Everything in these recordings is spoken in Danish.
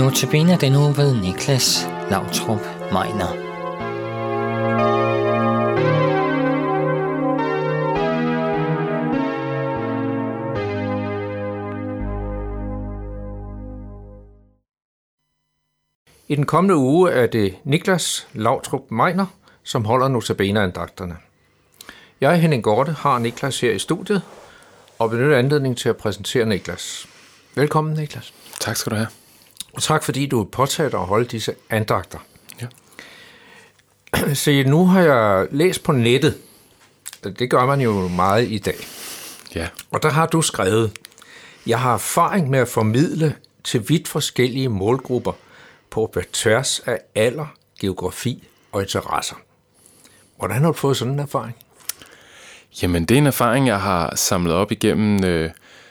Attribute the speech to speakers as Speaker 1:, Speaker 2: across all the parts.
Speaker 1: Notabene den uge ved Niklas Lautrup Meiner.
Speaker 2: I den kommende uge er det Niklas Lautrup Meiner, som holder notabene-andagterne. Jeg, Henning Gorte, har Niklas her i studiet og benytter anledning til at præsentere Niklas. Velkommen, Niklas.
Speaker 3: Tak skal du have.
Speaker 2: Og tak fordi du påtager dig at holde disse andagter.
Speaker 3: Ja.
Speaker 2: Se, nu har jeg læst på nettet. Det gør man jo meget i dag.
Speaker 3: Ja.
Speaker 2: Og der har du skrevet, jeg har erfaring med at formidle til vidt forskellige målgrupper på tværs af alder, geografi og interesser. Hvordan har du fået sådan en erfaring?
Speaker 3: Jamen, det er en erfaring, jeg har samlet op igennem øh,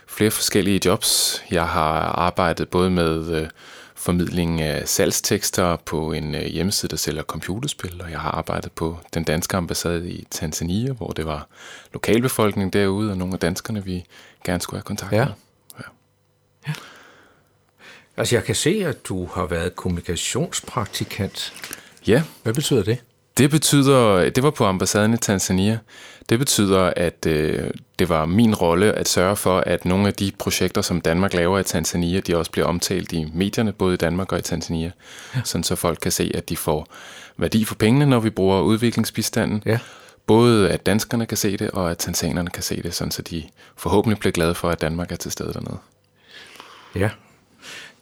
Speaker 3: flere forskellige jobs. Jeg har arbejdet både med øh, formidling af salgstekster på en øh, hjemmeside, der sælger computerspil, og jeg har arbejdet på den danske ambassade i Tanzania, hvor det var lokalbefolkningen derude, og nogle af danskerne, vi gerne skulle have kontakt
Speaker 2: Ja.
Speaker 3: med. Ja.
Speaker 2: Altså, jeg kan se, at du har været kommunikationspraktikant.
Speaker 3: ja,
Speaker 2: Hvad betyder det?
Speaker 3: Det betyder, det var på ambassaden i Tanzania. Det betyder, at øh, det var min rolle at sørge for, at nogle af de projekter, som Danmark laver i Tanzania, de også bliver omtalt i medierne, både i Danmark og i Tanzania. Ja. Sådan så folk kan se, at de får værdi for pengene, når vi bruger udviklingsbistanden.
Speaker 2: Ja.
Speaker 3: Både at danskerne kan se det, og at tanzanerne kan se det, sådan så de forhåbentlig bliver glade for, at Danmark er til stede dernede.
Speaker 2: Ja.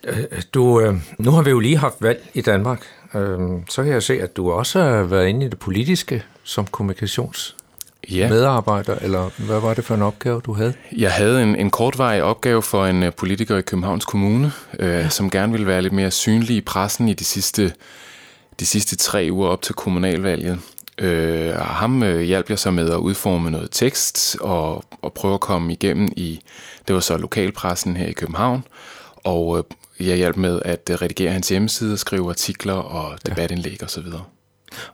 Speaker 2: Øh, Du, øh, nu har vi jo lige haft valg i Danmark. Øh, Så kan jeg se, at du også har været inde i det politiske som kommunikationsmedarbejder,
Speaker 3: Ja.
Speaker 2: eller hvad var det for en opgave, du havde?
Speaker 3: Jeg havde en, en kortvarig opgave for en øh, politiker i Københavns Kommune, øh, ja. som gerne ville være lidt mere synlig i pressen i de sidste, de sidste tre uger op til kommunalvalget. Øh, og ham øh, hjalp jeg så med at udforme noget tekst og, og prøve at komme igennem i, det var så lokalpressen her i København, og øh, jeg hjalp med at øh, redigere hans hjemmeside, skrive artikler og debatindlæg osv.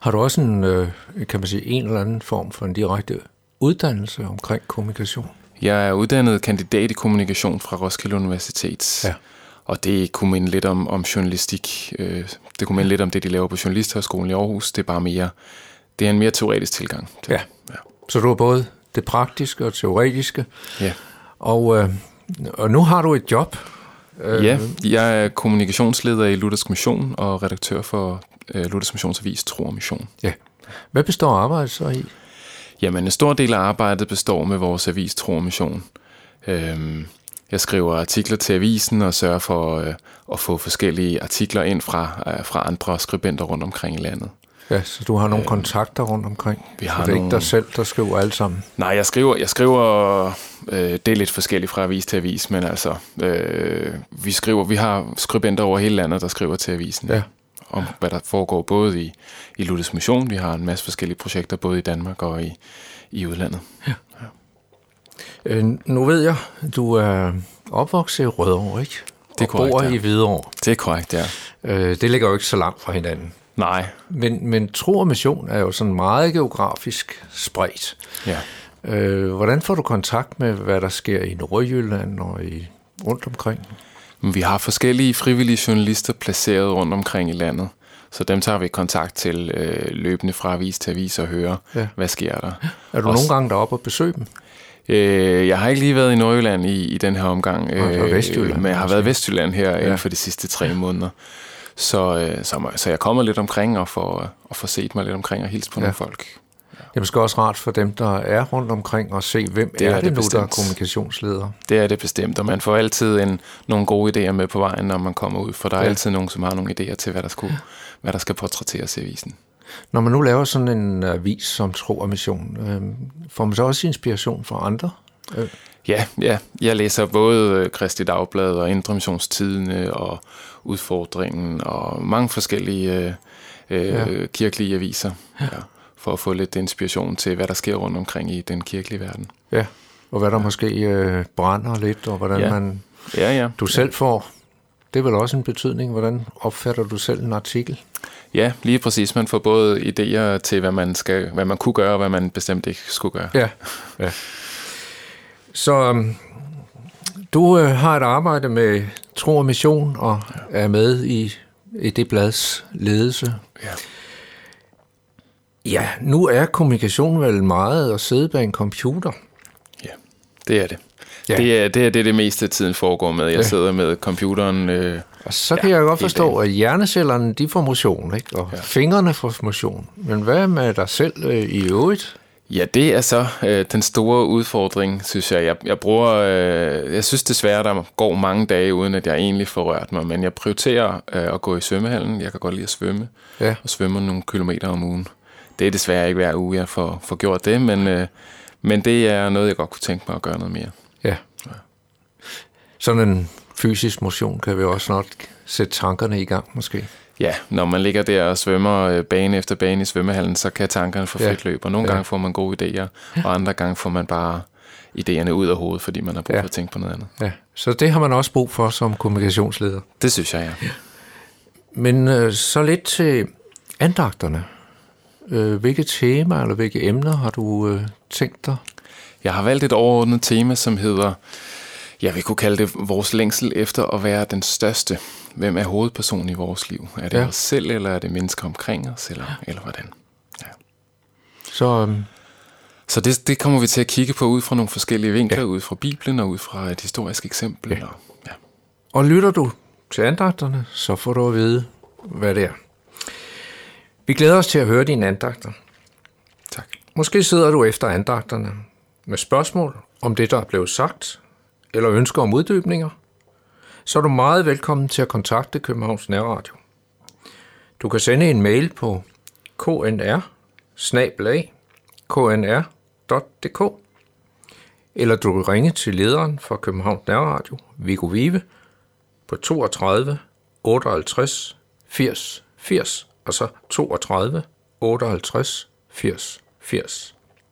Speaker 2: Har du også en, øh, kan man sige, en eller anden form for en direkte uddannelse omkring kommunikation?
Speaker 3: Jeg er uddannet kandidat i kommunikation fra Roskilde Universitet.
Speaker 2: Ja.
Speaker 3: Og det kunne minde lidt om, om journalistik. Det kunne minde lidt om det, de laver på Journalisthøjskolen i Aarhus. Det er bare mere, det er en mere teoretisk tilgang. til
Speaker 2: Ja.
Speaker 3: ja.
Speaker 2: Så du har både det praktiske og teoretiske,
Speaker 3: ja.
Speaker 2: og, og nu har du et job.
Speaker 3: Øh. Ja, jeg er kommunikationsleder i Luthers Mission og redaktør for øh, Luthers Missionsavis Tro og Mission.
Speaker 2: Ja. Hvad består arbejdet så i?
Speaker 3: Jamen, en stor del af arbejdet består med vores avis Tro og Mission. Øhm, jeg skriver artikler til avisen og sørger for øh, at få forskellige artikler ind fra, øh, fra andre skribenter rundt omkring i landet.
Speaker 2: Ja, så du har nogle kontakter rundt omkring.
Speaker 3: vi
Speaker 2: så
Speaker 3: har
Speaker 2: det er ikke
Speaker 3: nogle-
Speaker 2: dig selv, der skriver alt sammen.
Speaker 3: Nej, jeg skriver, jeg skriver øh, det er lidt forskelligt fra avis til avis, men altså, øh, vi skriver, vi har skribenter over hele landet, der skriver til avisen.
Speaker 2: Ja.
Speaker 3: Om hvad der foregår både i, i Luthers Mission, vi har en masse forskellige projekter, både i Danmark og i, i udlandet.
Speaker 2: Øh, nu ved jeg, du er opvokset i Rødovre, ikke?
Speaker 3: Det er
Speaker 2: og bor
Speaker 3: ja.
Speaker 2: i Hvidovre.
Speaker 3: Det er korrekt, ja.
Speaker 2: Øh, det ligger jo ikke så langt fra hinanden.
Speaker 3: Nej,
Speaker 2: Men, men tro og mission er jo sådan meget geografisk spredt.
Speaker 3: ja.
Speaker 2: Øh, hvordan får du kontakt med, hvad der sker i Nordjylland og i, rundt omkring?
Speaker 3: Vi har forskellige frivillige journalister placeret rundt omkring i landet, så dem tager vi kontakt til øh, løbende fra avis til avis og hører,
Speaker 2: Ja.
Speaker 3: hvad sker der.
Speaker 2: Er du
Speaker 3: Også-
Speaker 2: nogle gange deroppe og besøge dem?
Speaker 3: Øh, jeg har ikke lige været i Nordjylland i, i den her omgang,
Speaker 2: det var Vestjylland,
Speaker 3: men jeg har været i Vestjylland her
Speaker 2: ja.
Speaker 3: inden for de sidste tre måneder. Så, øh, så, så jeg kommer lidt omkring og får, og får set mig lidt omkring og hilse på
Speaker 2: Ja.
Speaker 3: nogle folk.
Speaker 2: Det er måske også rart for dem, der er rundt omkring, og se, hvem det er,
Speaker 3: er
Speaker 2: det
Speaker 3: det
Speaker 2: nu, der er kommunikationsleder.
Speaker 3: Det er det bestemt, og man får altid en, nogle gode idéer med på vejen, når man kommer ud, for der er
Speaker 2: ja.
Speaker 3: altid nogen, som har nogle idéer til, hvad der, skulle, hvad der skal portrætteres i avisen.
Speaker 2: Når man nu laver sådan en avis som Tro og Mission, øh, får man så også inspiration fra andre? Øh,
Speaker 3: Ja, ja. Jeg læser både øh, Kristi Dagblad og Indre Missionstidene og Udfordringen og mange forskellige øh, øh,
Speaker 2: Ja.
Speaker 3: ja. kirkelige aviser. Ja. for at få lidt inspiration til, hvad der sker rundt omkring i den kirkelige verden.
Speaker 2: ja, og hvad der måske øh, brænder lidt, og hvordan
Speaker 3: Ja.
Speaker 2: man,
Speaker 3: Ja, ja.
Speaker 2: du selv får. Det er vel også en betydning, hvordan opfatter du selv en artikel?
Speaker 3: Ja, lige præcis. Man får både idéer til, hvad man, skal, hvad man kunne gøre, og hvad man bestemt ikke skulle gøre.
Speaker 2: Ja. ja. Så øhm, Du øh, har et arbejde med tro og mission og ja. er med i, i det blads ledelse.
Speaker 3: Ja.
Speaker 2: Ja, nu er kommunikation vel meget at sidde bag en computer.
Speaker 3: Ja, det er det.
Speaker 2: Ja.
Speaker 3: Det, er, det er det, det meste af tiden foregår med. Jeg
Speaker 2: Ja.
Speaker 3: sidder med computeren. Øh,
Speaker 2: Og så kan ja, jeg godt forstå, at hjernecellerne de får motion, ikke? og.
Speaker 3: Ja.
Speaker 2: fingrene får motion. Men hvad med dig selv øh, i øvrigt?
Speaker 3: Ja, det er så øh, den store udfordring, synes jeg. Jeg, jeg bruger, øh, jeg synes desværre, der går mange dage, uden at jeg egentlig får rørt mig, men jeg prioriterer øh, at gå i svømmehallen. Jeg kan godt lide at svømme,
Speaker 2: Ja.
Speaker 3: og svømme nogle kilometer om ugen. Det er desværre ikke hver uge, jeg får, får gjort det, men, øh, men det er noget, jeg godt kunne tænke mig at gøre noget mere.
Speaker 2: Ja. Sådan en fysisk motion kan vi også snart sætte tankerne i gang, måske.
Speaker 3: Ja, når man ligger der og svømmer øh, bane efter bane i svømmehallen, så kan tankerne få
Speaker 2: Ja.
Speaker 3: frit løb, og nogle
Speaker 2: Ja.
Speaker 3: gange får man gode idéer, og andre gange får man bare idéerne ud af hovedet, fordi man har brug
Speaker 2: Ja.
Speaker 3: for at tænke på noget andet.
Speaker 2: Ja. Så det har man også brug for som kommunikationsleder.
Speaker 3: Det synes jeg, ja.
Speaker 2: Men øh, så lidt til andagterne. Øh, hvilke temaer eller hvilke emner har du øh, tænkt dig?
Speaker 3: Jeg har valgt et overordnet tema, som hedder, jeg vil kunne kalde det vores længsel efter at være den største. Hvem er hovedpersonen i vores liv? Er det
Speaker 2: Ja.
Speaker 3: ja. os selv, eller er det mennesker omkring os, eller, eller hvordan? Ja.
Speaker 2: Så øh,
Speaker 3: Så det, det kommer vi til at kigge på ud fra nogle forskellige vinkler, ja. ud fra Bibelen og ud fra et historisk eksempel.
Speaker 2: Ja.
Speaker 3: Ja. Og, ja.
Speaker 2: Og lytter du til andagterne, så får du at vide, hvad det er. Vi glæder os til at høre dine andagter.
Speaker 3: Tak.
Speaker 2: Måske sidder du efter andagterne med spørgsmål om det, der er blevet sagt, eller ønsker om uddybninger, så er du meget velkommen til at kontakte Københavns Nærradio. Du kan sende en mail på knr knr.dk eller du kan ringe til lederen for Københavns Nærradio, Viggo Vive, på 32 58 80 80, og så 32 58 80 80.